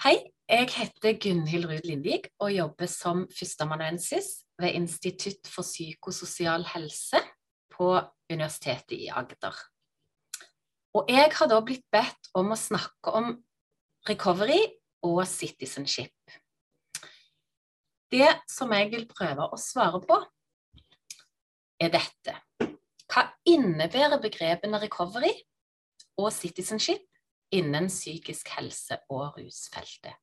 Hei, jeg heter Gunhild Ruud Lindvik og jobber som førsteamanuensis ved Institutt for psykososial helse på Universitetet i Agder. Og jeg har da blitt bedt om å snakke om recovery og citizenship. Det som jeg vil prøve å svare på, er dette. Hva innebærer begrepene recovery og citizenship innen psykisk helse og rusfeltet?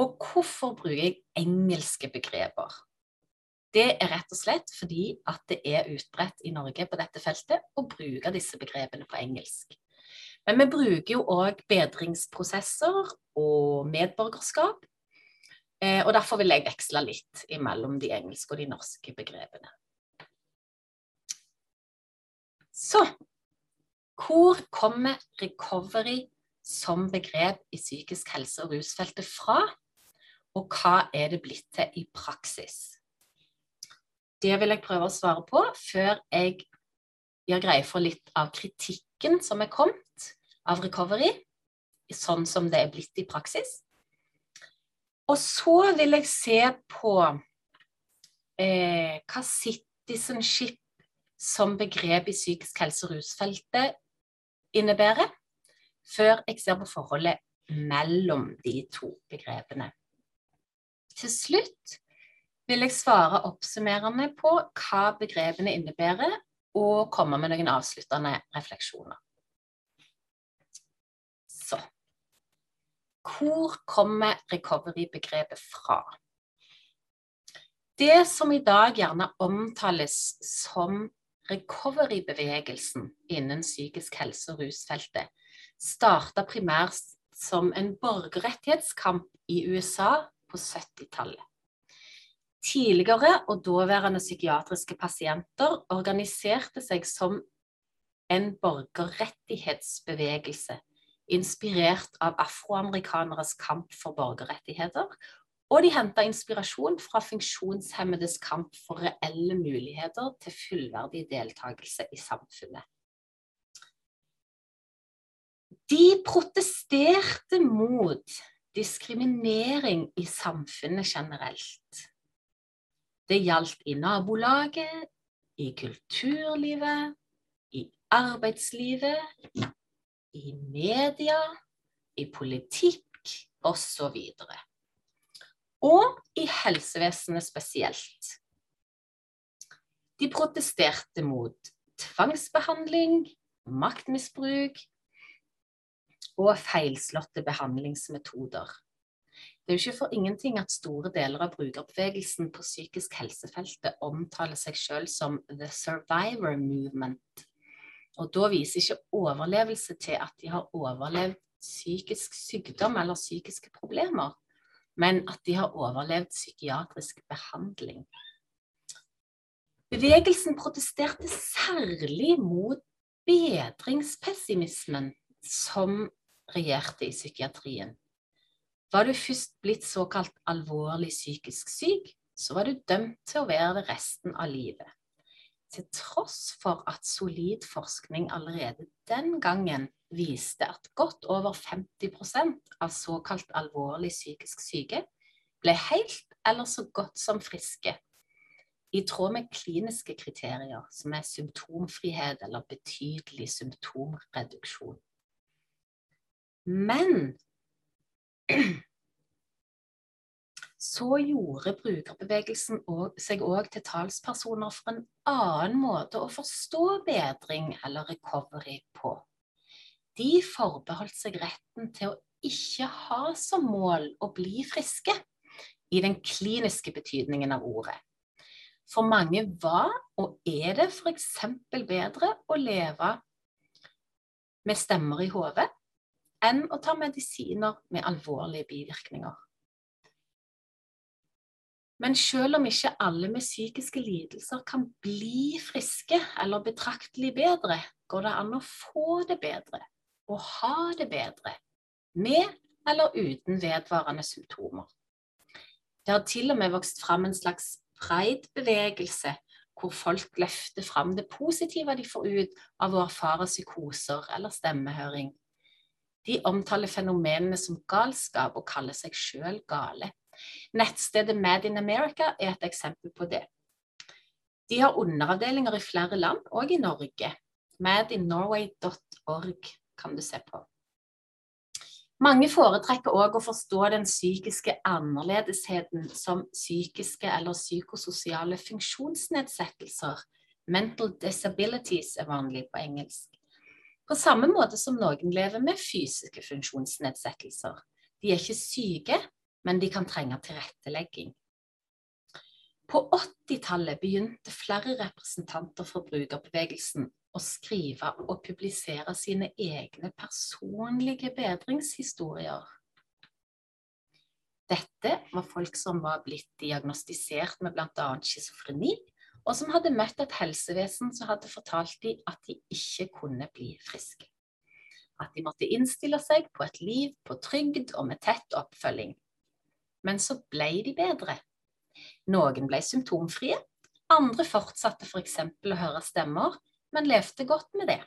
Og hvorfor bruker jeg engelske begreper? Det er rett og slett fordi at det er utbredt i Norge på dette feltet å bruke disse begrepene på engelsk. Men vi bruker jo òg bedringsprosesser og medborgerskap. Eh, og derfor vil jeg veksle litt mellom de engelske og de norske begrepene. Så hvor kommer recovery som begrep i psykisk helse- og rusfeltet fra? Og hva er det blitt til i praksis? Det vil jeg prøve å svare på før jeg gjør greie for litt av kritikken som er kommet av recovery, sånn som det er blitt i praksis. Og så vil jeg se på eh, hva citizenship som begrep i psykisk helse- og rusfeltet innebærer, før jeg ser på forholdet mellom de to begrepene. Til slutt vil jeg svare oppsummerende på hva begrepene innebærer, og komme med noen avsluttende refleksjoner. Så Hvor kommer recovery-begrepet fra? Det som i dag gjerne omtales som recovery-bevegelsen innen psykisk helse- og rusfeltet starta primært som en borgerrettighetskamp i USA på 70-tallet. Tidligere og daværende psykiatriske pasienter organiserte seg som en borgerrettighetsbevegelse, inspirert av afroamerikaneres kamp for borgerrettigheter og de henta inspirasjon fra funksjonshemmedes kamp for reelle muligheter til fullverdig deltakelse i samfunnet. De protesterte mot diskriminering i samfunnet generelt. Det gjaldt i nabolaget, i kulturlivet, i arbeidslivet, i media, i politikk osv og i helsevesenet spesielt. De protesterte mot tvangsbehandling, maktmisbruk og feilslåtte behandlingsmetoder. Det er jo ikke for ingenting at store deler av brukerbevegelsen på psykisk helsefeltet omtaler seg selv som the survivor movement. Og da viser ikke overlevelse til at de har overlevd psykisk sykdom eller psykiske problemer, men at de har overlevd psykiatrisk behandling. Bevegelsen protesterte særlig mot bedringspessimismen som regjerte i psykiatrien. Var du først blitt såkalt alvorlig psykisk syk, så var du dømt til å være det resten av livet. Til tross for at solid forskning allerede den gangen viste at godt over 50% av såkalt alvorlig psykisk syke ble helt eller så godt som friske, i tråd med kliniske kriterier som er symptomfrihet eller betydelig symptomreduksjon. Men så gjorde brukerbevegelsen seg òg til talspersoner for en annen måte å forstå bedring eller recovery på de forbeholdt seg retten til å ikke ha som mål å bli friske, i den kliniske betydningen av ordet. For mange var, og er det f.eks. bedre å leve med stemmer i hodet enn å ta medisiner med alvorlige bivirkninger. Men selv om ikke alle med psykiske lidelser kan bli friske eller betraktelig bedre, går det an å få det bedre og ha det bedre, med eller uten vedvarende symptomer. Det har til og med vokst fram en slags pride-bevegelse, hvor folk løfter fram det positive de får ut av å erfare psykoser eller stemmehøring. De omtaler fenomenene som galskap og kaller seg sjøl gale. Nettstedet Mad in America er et eksempel på det. De har underavdelinger i flere land, og i Norge. madinnorway.org kan du se på. Mange foretrekker òg å forstå den psykiske annerledesheten som psykiske eller psykososiale funksjonsnedsettelser. Mental disabilities er vanlig på engelsk. På samme måte som noen lever med fysiske funksjonsnedsettelser. De er ikke syke, men de kan trenge tilrettelegging. På 80-tallet begynte flere representanter for brukerbevegelsen å skrive og publisere sine egne personlige bedringshistorier. Dette var folk som var blitt diagnostisert med bl.a. schizofreni, og som hadde møtt et helsevesen som hadde fortalt dem at de ikke kunne bli friske. At de måtte innstille seg på et liv på trygd og med tett oppfølging. Men så ble de bedre. Noen ble symptomfrie, andre fortsatte f.eks. For å høre stemmer, men levde godt med det.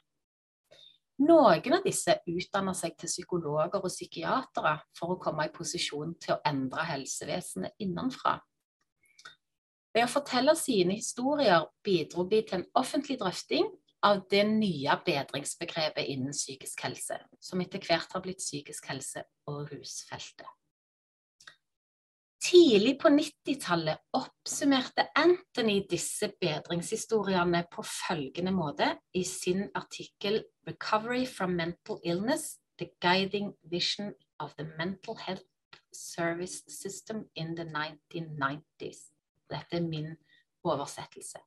Noen av disse utdanna seg til psykologer og psykiatere for å komme i posisjon til å endre helsevesenet innenfra. Ved å fortelle sine historier bidro de til en offentlig drøfting av det nye bedringsbegrepet innen psykisk helse, som etter hvert har blitt psykisk helse og rusfeltet. Tidlig på 90-tallet oppsummerte Anthony disse bedringshistoriene på følgende måte i sin artikkel 'Recovery from Mental Illness The Guiding Vision of the Mental Health Service System in the 1990s'. Dette er min oversettelse.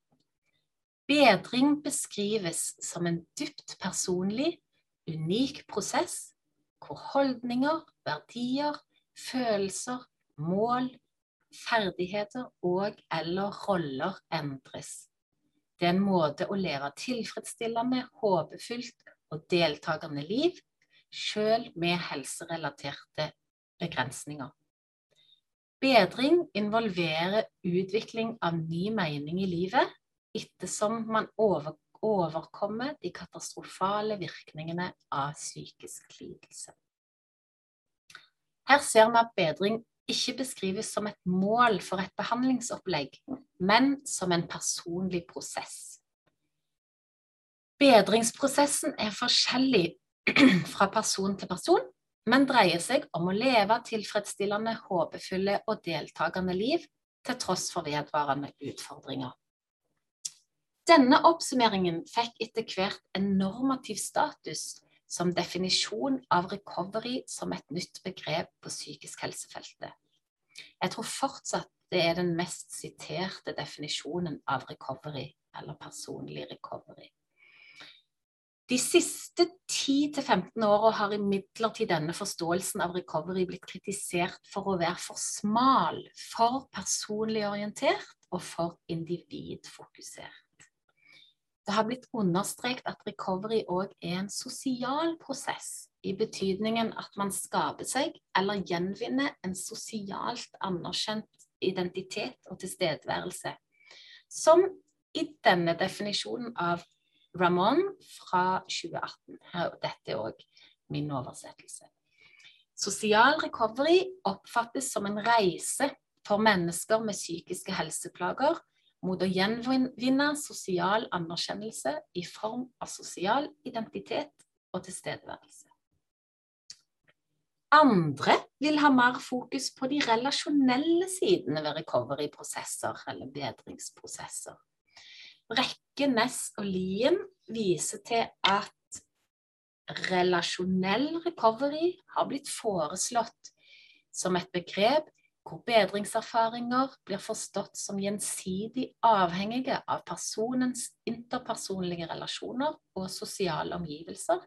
Bedring beskrives som en dypt personlig, unik prosess hvor holdninger, verdier, følelser, mål, ferdigheter og eller roller endres. Det er en måte å leve tilfredsstillende, håpefullt og deltakende liv, sjøl med helserelaterte begrensninger. Bedring involverer utvikling av ny mening i livet ettersom man over, overkommer de katastrofale virkningene av psykisk lidelse. Her ser vi at bedring ikke beskrives som et mål for et behandlingsopplegg, men som en personlig prosess. Bedringsprosessen er forskjellig fra person til person, men dreier seg om å leve tilfredsstillende, håpefulle og deltakende liv til tross for vedvarende utfordringer. Denne oppsummeringen fikk etter hvert en normativ status som definisjon av recovery som et nytt begrep på psykisk helsefeltet. Jeg tror fortsatt det er den mest siterte definisjonen av recovery, eller personlig recovery. De siste 10-15 åra har imidlertid denne forståelsen av recovery blitt kritisert for å være for smal, for personlig orientert og for individfokusert. Det har blitt understreket at recovery òg er en sosial prosess, i betydningen at man skaper seg eller gjenvinner en sosialt anerkjent identitet og tilstedeværelse, som i denne definisjonen av Ramón fra 2018. Dette er òg min oversettelse. Sosial recovery oppfattes som en reise for mennesker med psykiske helseplager mot å gjenvinne sosial anerkjennelse i form av sosial identitet og tilstedeværelse. Andre vil ha mer fokus på de relasjonelle sidene ved recovery-prosesser eller bedringsprosesser. Rekke, Ness og Lien viser til at relasjonell recovery har blitt foreslått som et begrep hvor bedringserfaringer blir forstått som gjensidig avhengige av personens interpersonlige relasjoner og sosiale omgivelser,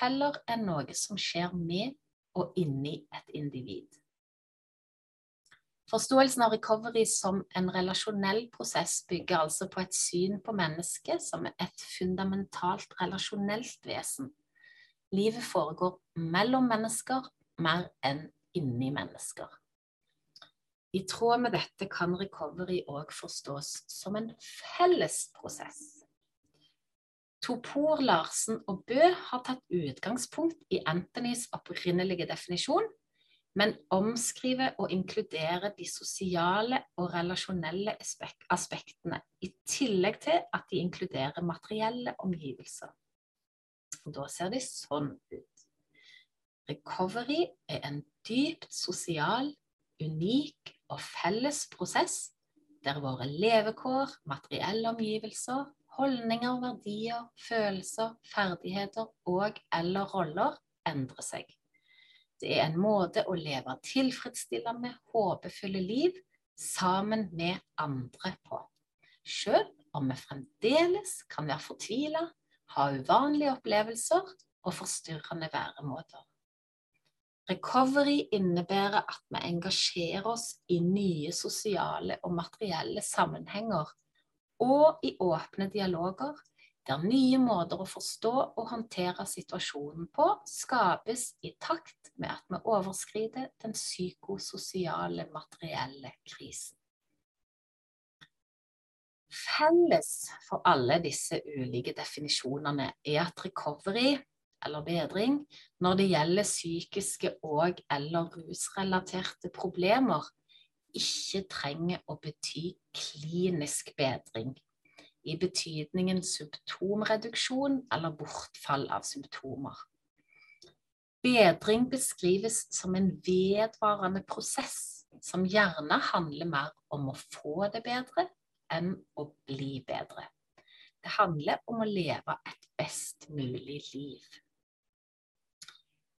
heller enn noe som skjer med og inni et individ. Forståelsen av recovery som en relasjonell prosess bygger altså på et syn på mennesket som et fundamentalt relasjonelt vesen. Livet foregår mellom mennesker mer enn inni mennesker. I tråd med dette kan recovery òg forstås som en felles prosess. Topor, Larsen og Bø har tatt utgangspunkt i Anthonys opprinnelige definisjon, men omskriver og inkluderer de sosiale og relasjonelle aspektene, i tillegg til at de inkluderer materielle omgivelser. Og da ser de sånn ut. Recovery er en dypt sosial, unik og felles prosess der våre levekår, materielle omgivelser holdninger, verdier, følelser, ferdigheter og eller roller endrer seg. Det er en måte å leve tilfredsstillende, håpefulle liv sammen med andre på. Selv om vi fremdeles kan være fortvila, ha uvanlige opplevelser og forstyrrende væremåter. Recovery innebærer at vi engasjerer oss i nye sosiale og materielle sammenhenger og i åpne dialoger der nye måter å forstå og håndtere situasjonen på skapes i takt med at vi overskrider den psykososiale, materielle krisen. Felles for alle disse ulike definisjonene er at recovery, eller bedring, når det gjelder psykiske og- eller rusrelaterte problemer, ikke trenger å bety klinisk bedring, i betydningen symptomreduksjon eller bortfall av symptomer. Bedring beskrives som en vedvarende prosess som gjerne handler mer om å få det bedre enn å bli bedre. Det handler om å leve et best mulig liv.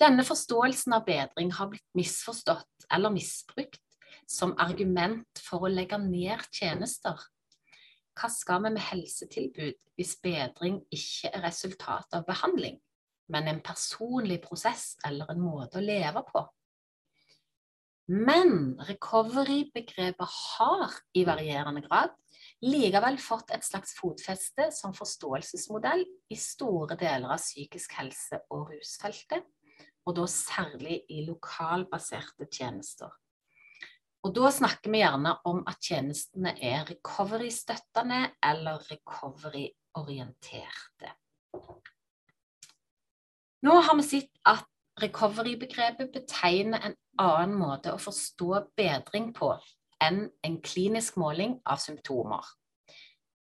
Denne forståelsen av bedring har blitt misforstått eller misbrukt som argument for å legge ned tjenester. Hva skal vi med helsetilbud hvis bedring ikke er resultat av behandling, men en personlig prosess eller en måte å leve på? Men recovery-begrepet har i varierende grad likevel fått et slags fotfeste som forståelsesmodell i store deler av psykisk helse- og rusfeltet, og da særlig i lokalbaserte tjenester. Og da snakker vi gjerne om at tjenestene er recovery-støttende eller recovery-orienterte. Nå har vi sett at recovery-begrepet betegner en annen måte å forstå bedring på enn en klinisk måling av symptomer.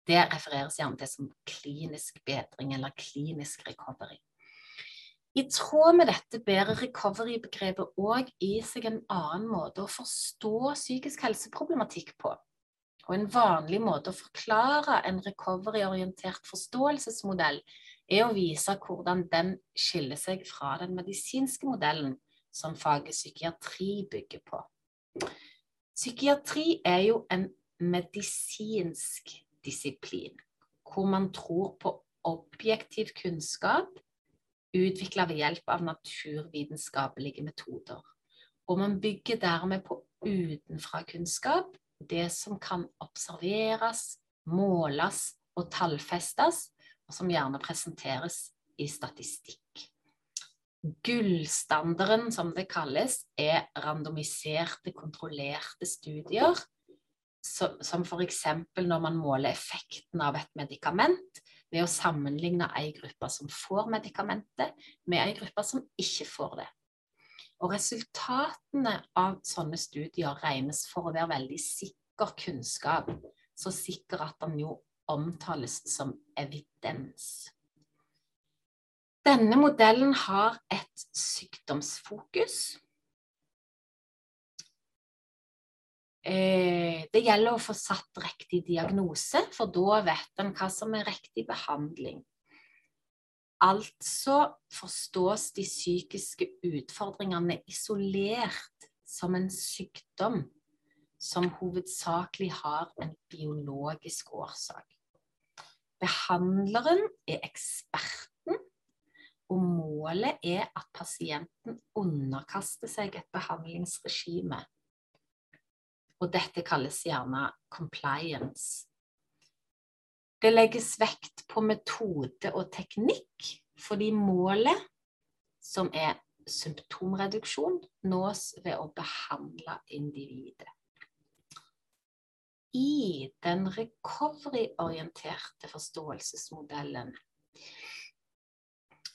Det refereres gjerne til som klinisk bedring eller klinisk recovery. I tråd med dette bærer recovery-begrepet òg i seg en annen måte å forstå psykisk helseproblematikk på. Og en vanlig måte å forklare en recovery-orientert forståelsesmodell er å vise hvordan den skiller seg fra den medisinske modellen som faget psykiatri bygger på. Psykiatri er jo en medisinsk disiplin, hvor man tror på objektiv kunnskap utvikla ved hjelp av naturvitenskapelige metoder. Og man bygger dermed på utenfrakunnskap, det som kan observeres, måles og tallfestes, og som gjerne presenteres i statistikk. Gullstandarden, som det kalles, er randomiserte, kontrollerte studier. Som, f.eks. når man måler effekten av et medikament, ved å sammenligne ei gruppe som får medikamentet, med ei gruppe som ikke får det. Og resultatene av sånne studier regnes for å være veldig sikker kunnskap. Så sikker at den jo omtales som evidens. Denne modellen har et sykdomsfokus det gjelder å få satt riktig diagnose, for da vet en hva som er riktig behandling. Altså forstås de psykiske utfordringene isolert som en sykdom som hovedsakelig har en biologisk årsak. Behandleren er eksperten, og målet er at pasienten underkaster seg et behandlingsregime og dette kalles gjerne compliance. Det legges vekt på metode og teknikk, fordi målet, som er symptomreduksjon, nås ved å behandle individet. I den recovery-orienterte forståelsesmodellen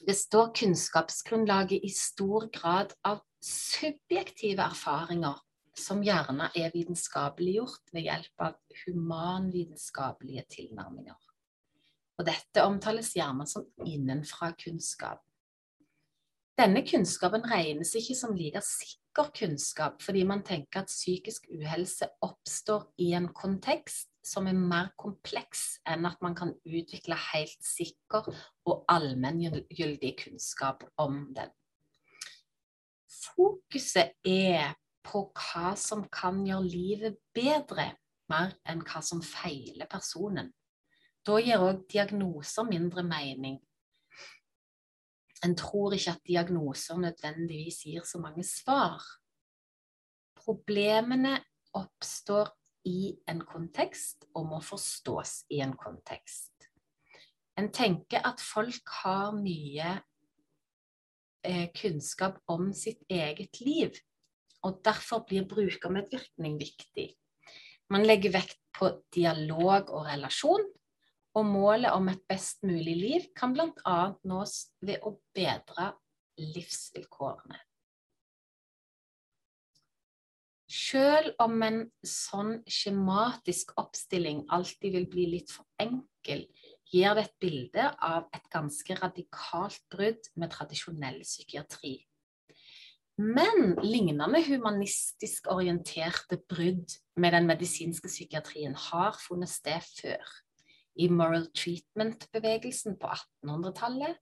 består kunnskapsgrunnlaget i stor grad av subjektive erfaringer som gjerne er vitenskapeliggjort ved hjelp av humanvitenskapelige tilnærminger. Og dette omtales gjerne som innenfra kunnskap. Denne kunnskapen regnes ikke som like sikker kunnskap, fordi man tenker at psykisk uhelse oppstår i en kontekst som er mer kompleks enn at man kan utvikle helt sikker og allmenngyldig kunnskap om den. Fokuset er på hva som kan gjøre livet bedre, mer enn hva som feiler personen. Da gir òg diagnoser mindre mening. En tror ikke at diagnoser nødvendigvis gir så mange svar. Problemene oppstår i en kontekst og må forstås i en kontekst. En tenker at folk har mye eh, kunnskap om sitt eget liv, og derfor blir brukermedvirkning viktig. Man legger vekt på dialog og relasjon, og målet om et best mulig liv kan bl.a. nås ved å bedre livsvilkårene. Selv om en sånn skjematisk oppstilling alltid vil bli litt for enkel, gir det et bilde av et ganske radikalt brudd med tradisjonell psykiatri. Men lignende humanistisk orienterte brudd med den medisinske psykiatrien har funnet sted før. I moral treatment-bevegelsen på 1800-tallet,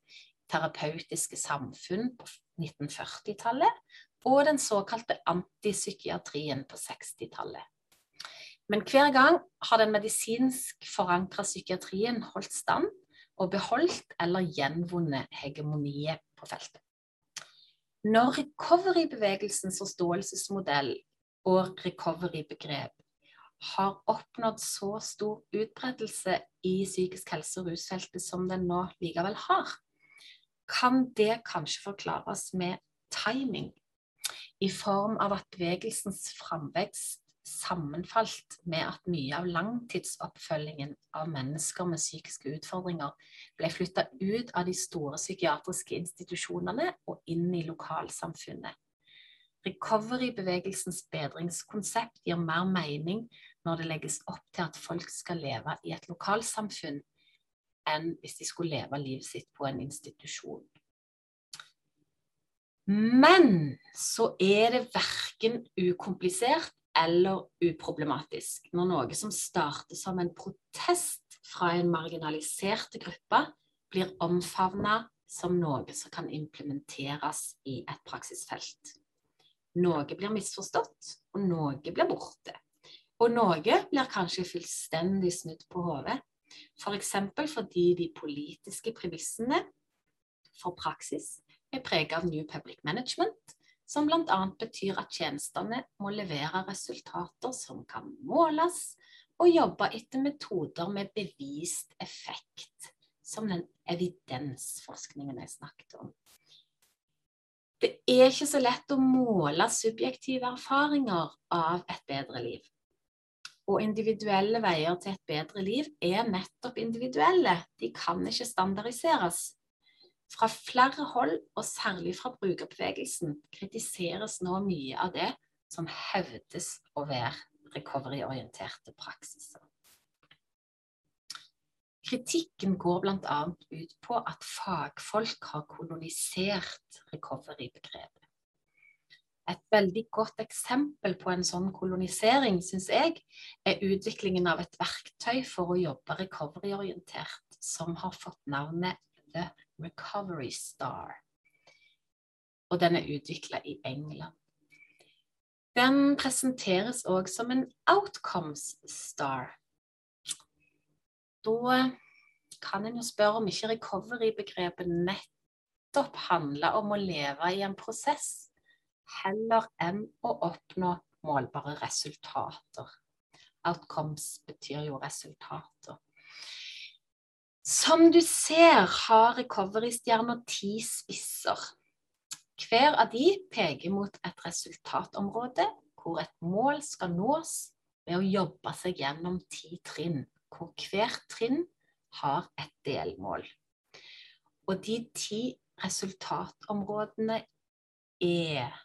terapeutiske samfunn på 1940-tallet og den såkalte antipsykiatrien på 60-tallet. Men hver gang har den medisinsk forankra psykiatrien holdt stand og beholdt eller gjenvunnet hegemoniet på feltet. Når recovery-bevegelsens forståelsesmodell og recovery-begrep har oppnådd så stor utbredelse i psykisk helse- og rusfeltet som den nå likevel har, kan det kanskje forklares med timing i form av at bevegelsens framvekst sammenfalt med at mye av langtidsoppfølgingen av mennesker med psykiske utfordringer ble flytta ut av de store psykiatriske institusjonene og inn i lokalsamfunnet. Recovery-bevegelsens bedringskonsept gir mer mening når det legges opp til at folk skal leve i et lokalsamfunn, enn hvis de skulle leve livet sitt på en institusjon. Men så er det verken ukomplisert eller uproblematisk når noe som starter som en protest fra en marginalisert gruppe, blir omfavna som noe som kan implementeres i et praksisfelt. Noe blir misforstått, og noe blir borte. Og noe blir kanskje fullstendig snudd på hodet. F.eks. For fordi de politiske premissene for praksis er preget av New Public Management, som bl.a. betyr at tjenestene må levere resultater som kan måles, og jobbe etter metoder med bevist effekt, som den evidensforskningen jeg snakket om. Det er ikke så lett å måle subjektive erfaringer av et bedre liv. Og individuelle veier til et bedre liv er nettopp individuelle. De kan ikke standardiseres. Fra flere hold, og særlig fra brukerbevegelsen, kritiseres nå mye av det som hevdes å være recovery-orienterte praksiser. Kritikken går bl.a. ut på at fagfolk har kolonisert recovery-begrepet. Et veldig godt eksempel på en sånn kolonisering, syns jeg, er utviklingen av et verktøy for å jobbe recovery-orientert, som har fått navnet The Recovery Star. Og den er utvikla i England. Den presenteres òg som en Outcomes Star. Da kan en jo spørre om ikke recovery-begrepet nettopp handler om å leve i en prosess, heller enn å oppnå målbare resultater. Outcomes betyr jo resultater. Som du ser, har recovery-stjerna ti spisser. Hver av de peker mot et resultatområde hvor et mål skal nås ved å jobbe seg gjennom ti trinn, hvor hvert trinn har et delmål. Og de ti resultatområdene er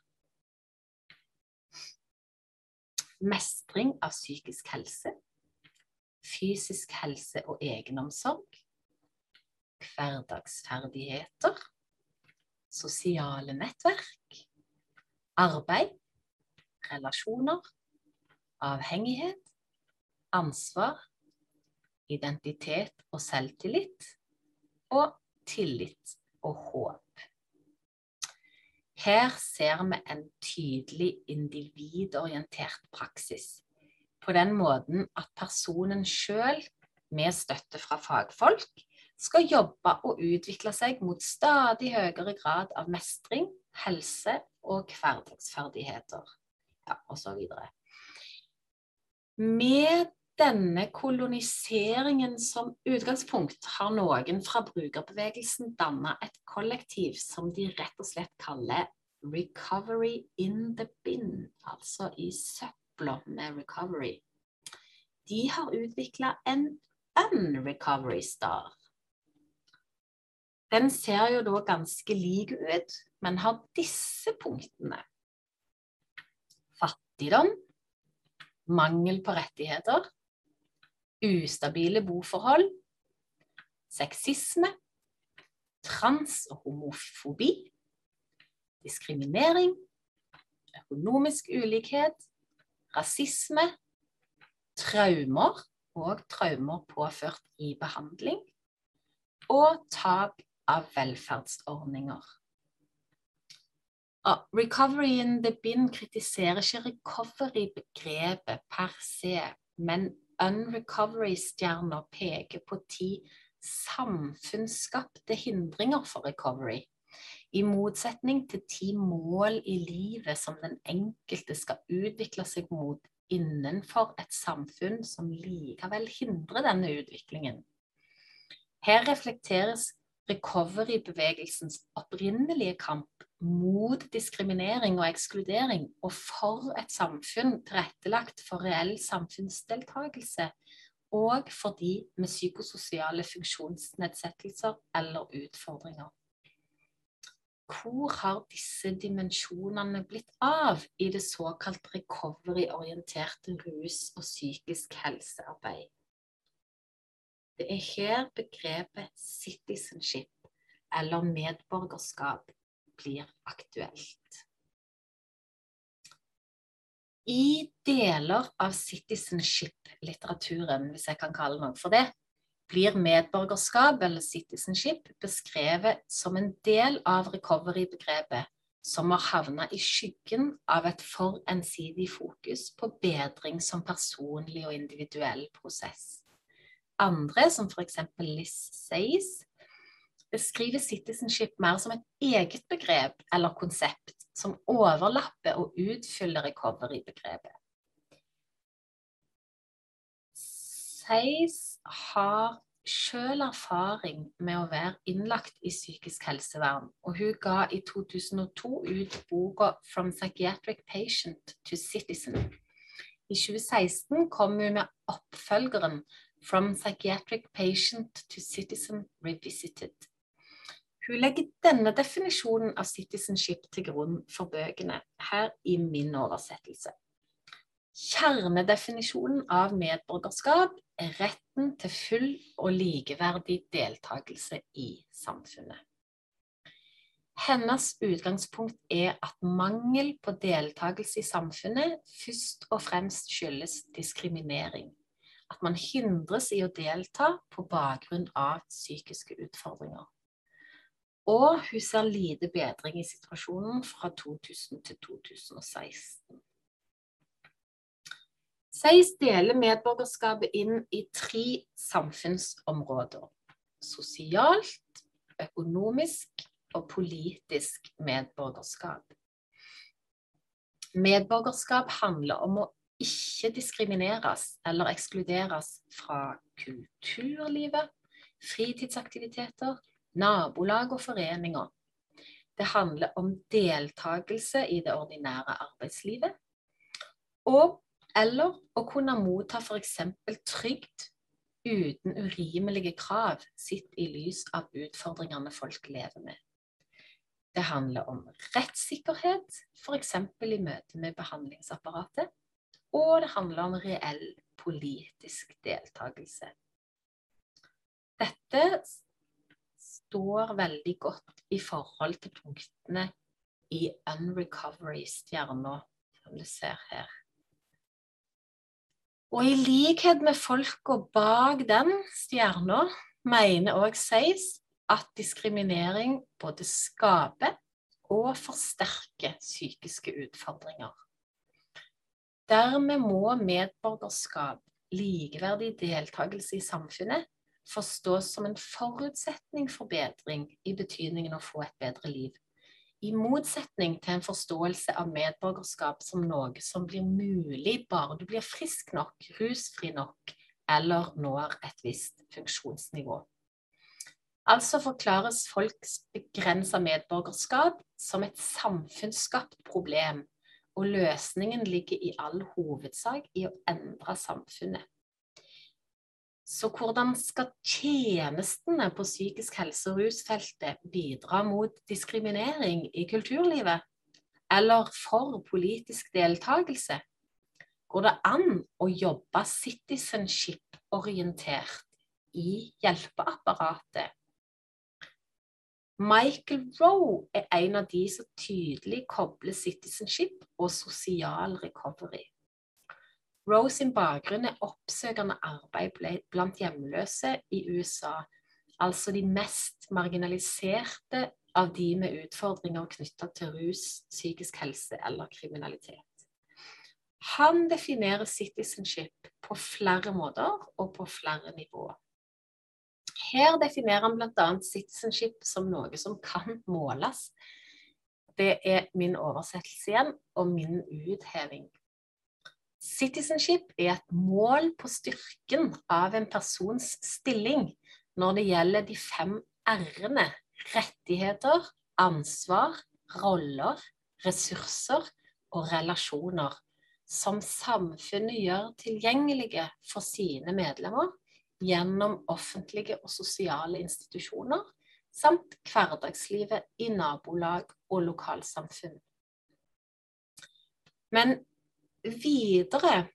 mestring av psykisk helse, fysisk helse og egenomsorg, hverdagsferdigheter, sosiale nettverk, arbeid, relasjoner, avhengighet, ansvar, identitet og selvtillit, og tillit og håp. Her ser vi en tydelig individorientert praksis. På den måten at personen sjøl, med støtte fra fagfolk, skal jobbe og utvikle seg mot stadig høyere grad av mestring, helse og hverdagsferdigheter, ja, osv. Med denne koloniseringen som utgangspunkt har noen fra brukerbevegelsen danna et kollektiv som de rett og slett kaller 'recovery in the bin', altså i søpla med recovery. De har utvikla en unrecovery star. Den ser jo da ganske lik ut, men har disse punktene. Fattigdom, mangel på rettigheter, ustabile boforhold, sexisme, trans- og homofobi, diskriminering, økonomisk ulikhet, rasisme, traumer og traumer påført i behandling, og tap av velferdsordninger. Og recovery in the bin kritiserer ikke recovery-begrepet per se, men unrecovery-stjerner peker på ti samfunnsskapte hindringer for recovery. I motsetning til ti mål i livet som den enkelte skal utvikle seg mot innenfor et samfunn som likevel hindrer denne utviklingen. Her reflekteres recovery-bevegelsens opprinnelige kamp mot diskriminering og ekskludering, og for et samfunn tilrettelagt for reell samfunnsdeltagelse, og for de med psykososiale funksjonsnedsettelser eller utfordringer. Hvor har disse dimensjonene blitt av i det såkalt recovery-orienterte rus- og psykisk helsearbeid? Det er her begrepet citizenship, eller medborgerskap, blir aktuelt. I deler av citizenship-litteraturen, hvis jeg kan kalle noe for det, blir medborgerskap eller citizenship beskrevet som en del av recovery-begrepet som har havna i skyggen av et for ensidig fokus på bedring som personlig og individuell prosess. Andre, som f.eks. Liz Says, beskriver citizenship mer som et eget begrep eller konsept som overlapper og utfyller recovery-begrepet. Says har selv erfaring med å være innlagt i psykisk helsevern, og hun ga i 2002 ut boka 'From Psychiatric Patient to Citizen'. I 2016 kom hun med oppfølgeren 'From Psychiatric Patient to Citizen Revisited'. Hun legger denne definisjonen av citizenship til grunn for bøkene, her i min oversettelse. Kjernedefinisjonen av medborgerskap er retten til full og likeverdig deltakelse i samfunnet. Hennes utgangspunkt er at mangel på deltakelse i samfunnet først og fremst skyldes diskriminering. At man hindres i å delta på bakgrunn av psykiske utfordringer. Og hun ser lite bedring i situasjonen fra 2000 til 2016. Seis deler medborgerskapet inn i tre samfunnsområder. Sosialt, økonomisk og politisk medborgerskap. Medborgerskap handler om å ikke diskrimineres eller ekskluderes fra kulturlivet, fritidsaktiviteter, nabolag og foreninger. Det handler om deltakelse i det ordinære arbeidslivet. Og eller å kunne motta f.eks. trygd, uten urimelige krav, sitt i lys av utfordringene folk lever med. Det handler om rettssikkerhet, f.eks. i møte med behandlingsapparatet. Og det handler om reell politisk deltakelse. Dette står veldig godt i forhold til punktene i Unrecovery-stjerna, som du ser her. Og i likhet med folka bak den stjerna, mener òg Seis at diskriminering både skaper og forsterker psykiske utfordringer. Dermed må medborgerskap, likeverdig deltakelse i samfunnet, forstås som en forutsetning for bedring i betydningen å få et bedre liv. I motsetning til en forståelse av medborgerskap som noe som blir mulig bare du blir frisk nok, rusfri nok eller når et visst funksjonsnivå. Altså forklares folks begrensa medborgerskap som et samfunnsskapt problem, og løsningen ligger i all hovedsak i å endre samfunnet. Så hvordan skal tjenestene på psykisk helse- og rusfeltet bidra mot diskriminering i kulturlivet? Eller for politisk deltakelse? Går det an å jobbe citizenship-orientert i hjelpeapparatet? Michael Rowe er en av de som tydelig kobler citizenship og sosial recovery. Roe sin bakgrunn er oppsøkende arbeid blant hjemløse i USA, altså de mest marginaliserte av de med utfordringer knytta til rus, psykisk helse eller kriminalitet. Han definerer citizenship på flere måter og på flere nivåer. Her definerer han bl.a. citizenship som noe som kan måles. Det er min oversettelse igjen, og min utheving Citizenship er et mål på styrken av en persons stilling når det gjelder de fem r-ene rettigheter, ansvar, roller, ressurser og relasjoner som samfunnet gjør tilgjengelige for sine medlemmer gjennom offentlige og sosiale institusjoner, samt hverdagslivet i nabolag og lokalsamfunn. Men videre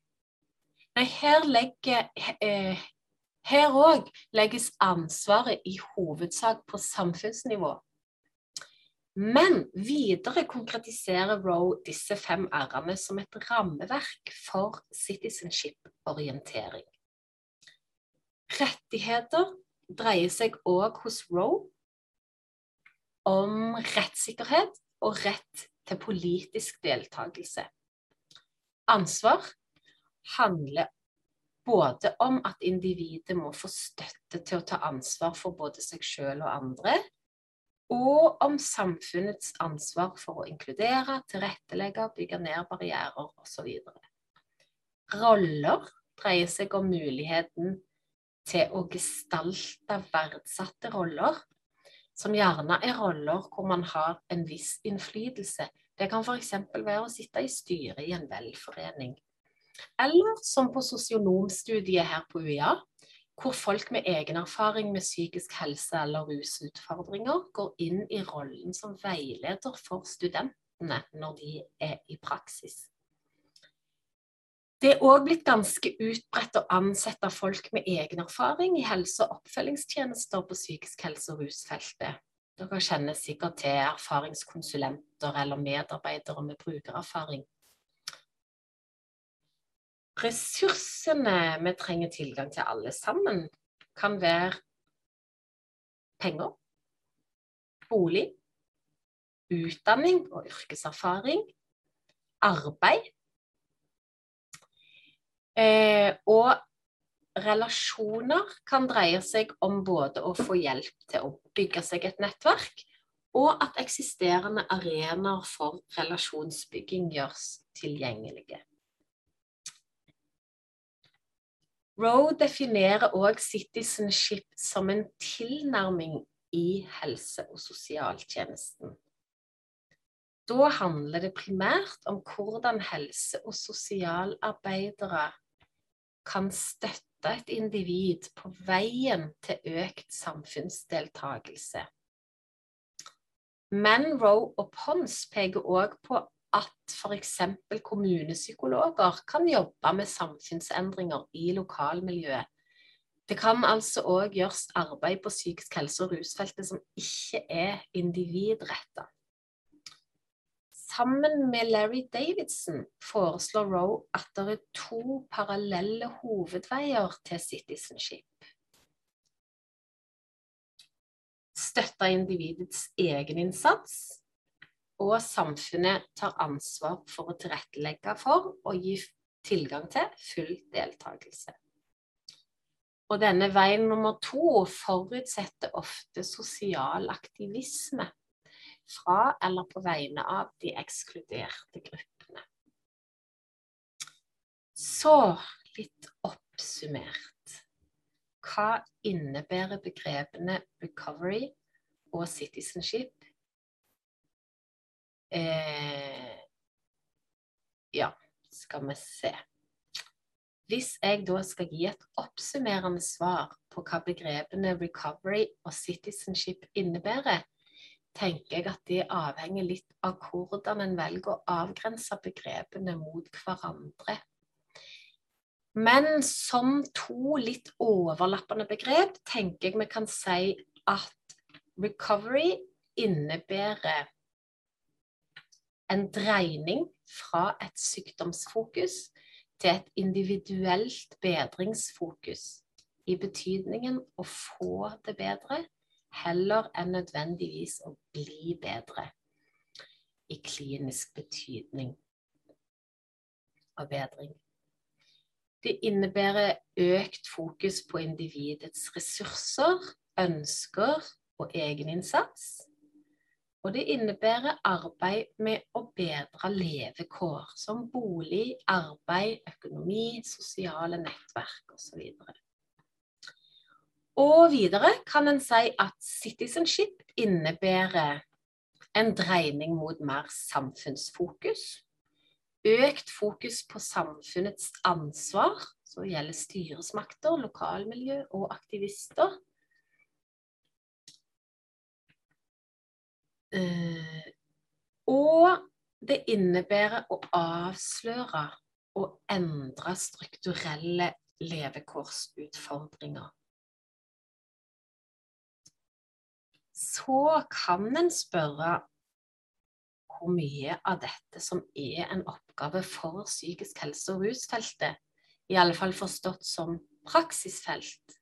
Nei, her legger eh, Her òg legges ansvaret i hovedsak på samfunnsnivå. Men videre konkretiserer Roe disse fem r-ene som et rammeverk for citizenship-orientering. Rettigheter dreier seg òg hos Roe om rettssikkerhet og rett til politisk deltakelse. Ansvar handler både om at individet må få støtte til å ta ansvar for både seg selv og andre, og om samfunnets ansvar for å inkludere, tilrettelegge, bygge ned barrierer osv. Roller dreier seg om muligheten til å gestalte verdsatte roller, som gjerne er roller hvor man har en viss innflytelse, det kan f.eks. være å sitte i styret i en velforening. Eller som på sosionomstudiet her på UiA, hvor folk med egen erfaring med psykisk helse eller rusutfordringer går inn i rollen som veileder for studentene når de er i praksis. Det er òg blitt ganske utbredt å ansette folk med egen erfaring i helse- og oppfølgingstjenester på psykisk helse- og rusfeltet. Dere kjenner sikkert til erfaringskonsulenter eller medarbeidere med brukererfaring. Ressursene vi trenger tilgang til alle sammen, kan være penger, bolig, utdanning og yrkeserfaring, arbeid. Eh, og relasjoner kan dreie seg om både å få hjelp til å bygge seg et nettverk, og at eksisterende arenaer for relasjonsbygging gjøres tilgjengelige. Roe definerer òg citizenship som en tilnærming i helse- og sosialtjenesten. Da handler det primært om hvordan helse- og sosialarbeidere kan støtte et individ på veien til økt samfunnsdeltagelse. Men Roe og Pons peker òg på at f.eks. kommunepsykologer kan jobbe med samfunnsendringer i lokalmiljøet. Det kan altså òg gjøres arbeid på psykisk helse- og rusfeltet som ikke er individretta. Sammen med Larry Davidson foreslår Roe at det er to parallelle hovedveier til citizenship. Støtte individets egeninnsats, og samfunnet tar ansvar for å tilrettelegge for og gi tilgang til full deltakelse. Og denne veien nummer to forutsetter ofte sosial aktivisme fra eller på vegne av de ekskluderte gruppene. Så litt oppsummert. Hva innebærer begrepene recovery og citizenship? Eh, ja, skal vi se. Hvis jeg da skal gi et oppsummerende svar på hva begrepene recovery og citizenship innebærer, tenker jeg at de avhenger litt av hvordan en velger å avgrense begrepene mot hverandre. Men som to litt overlappende begrep tenker jeg vi kan si at recovery innebærer en dreining fra et sykdomsfokus til et individuelt bedringsfokus, i betydningen å få det bedre heller enn nødvendigvis å bli bedre i klinisk betydning av bedring. Det innebærer økt fokus på individets ressurser, ønsker og egeninnsats. Og det innebærer arbeid med å bedre levekår, som bolig, arbeid, økonomi, sosiale nettverk osv. Og videre kan en si at citizenship innebærer en dreining mot mer samfunnsfokus, økt fokus på samfunnets ansvar, som gjelder styresmakter, lokalmiljø og aktivister. Uh, og det innebærer å avsløre og endre strukturelle levekårsutfordringer. Så kan en spørre hvor mye av dette som er en oppgave for psykisk helse- og rusfeltet, i alle fall forstått som praksisfelt.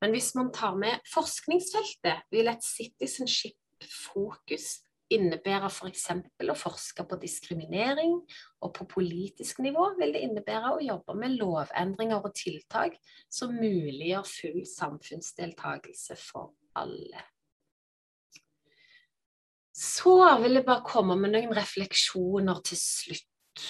Men hvis man tar med forskningsfeltet, vil et citizenship-fokus innebære f.eks. For å forske på diskriminering, og på politisk nivå vil det innebære å jobbe med lovendringer og tiltak som muliggjør full samfunnsdeltakelse for alle. Så vil jeg bare komme med noen refleksjoner til slutt.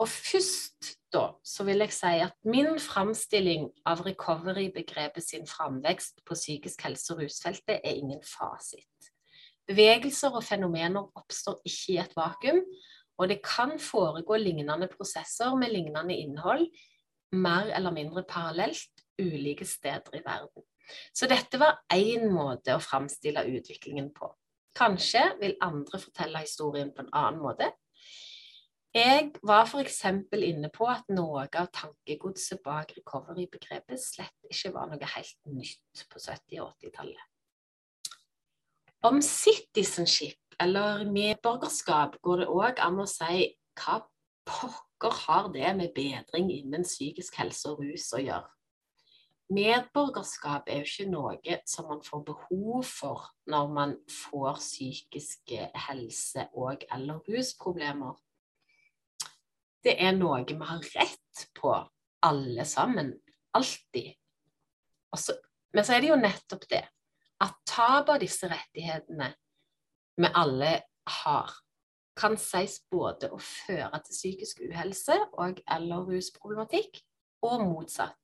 Og først da, så vil jeg si at min framstilling av recovery-begrepet sin framvekst på psykisk helse- og rusfeltet er ingen fasit. Bevegelser og fenomener oppstår ikke i et vakuum, og det kan foregå lignende prosesser med lignende innhold mer eller mindre parallelt ulike steder i verden. Så dette var én måte å framstille utviklingen på. Kanskje vil andre fortelle historien på en annen måte. Jeg var f.eks. inne på at noe av tankegodset bak recovery-begrepet slett ikke var noe helt nytt på 70- og 80-tallet. Om citizenship, eller medborgerskap, går det òg an å si hva pokker har det med bedring innen psykisk helse og rus å gjøre? Medborgerskap er jo ikke noe som man får behov for når man får psykiske helse- og eller rusproblemer. Det er noe vi har rett på, alle sammen. Alltid. Også, men så er det jo nettopp det at tap av disse rettighetene vi alle har, kan sies både å føre til psykisk uhelse og eller rusproblematikk, og motsatt.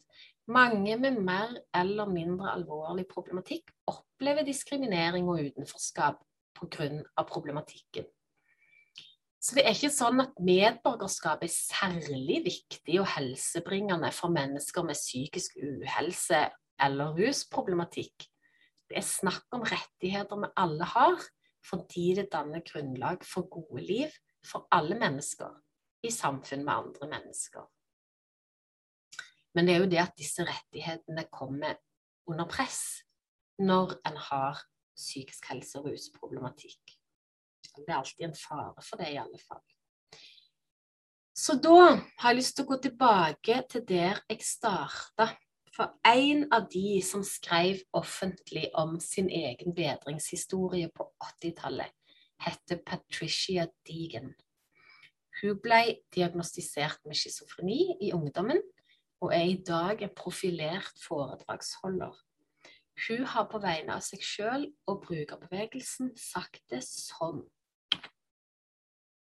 Mange med mer eller mindre alvorlig problematikk opplever diskriminering og utenforskap pga. problematikken. Så det er ikke sånn at medborgerskap er særlig viktig og helsebringende for mennesker med psykisk uhelse eller rusproblematikk. Det er snakk om rettigheter vi alle har, fordi det danner grunnlag for gode liv for alle mennesker i samfunn med andre mennesker. Men det er jo det at disse rettighetene kommer under press når en har psykisk helse- og rusproblematikk. Det er alltid en fare for det, i alle fall. Så da har jeg lyst til å gå tilbake til der jeg starta. For en av de som skrev offentlig om sin egen bedringshistorie på 80-tallet, heter Patricia Deegan. Hun ble diagnostisert med schizofreni i ungdommen, og er i dag en profilert foredragsholder. Hun har på vegne av seg sjøl og brukerbevegelsen sagt det sånn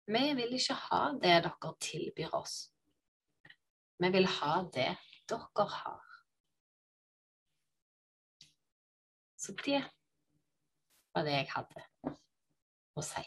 vi vil ikke ha det dere tilbyr oss. Vi vil ha det dere har. Så det var det jeg hadde å si.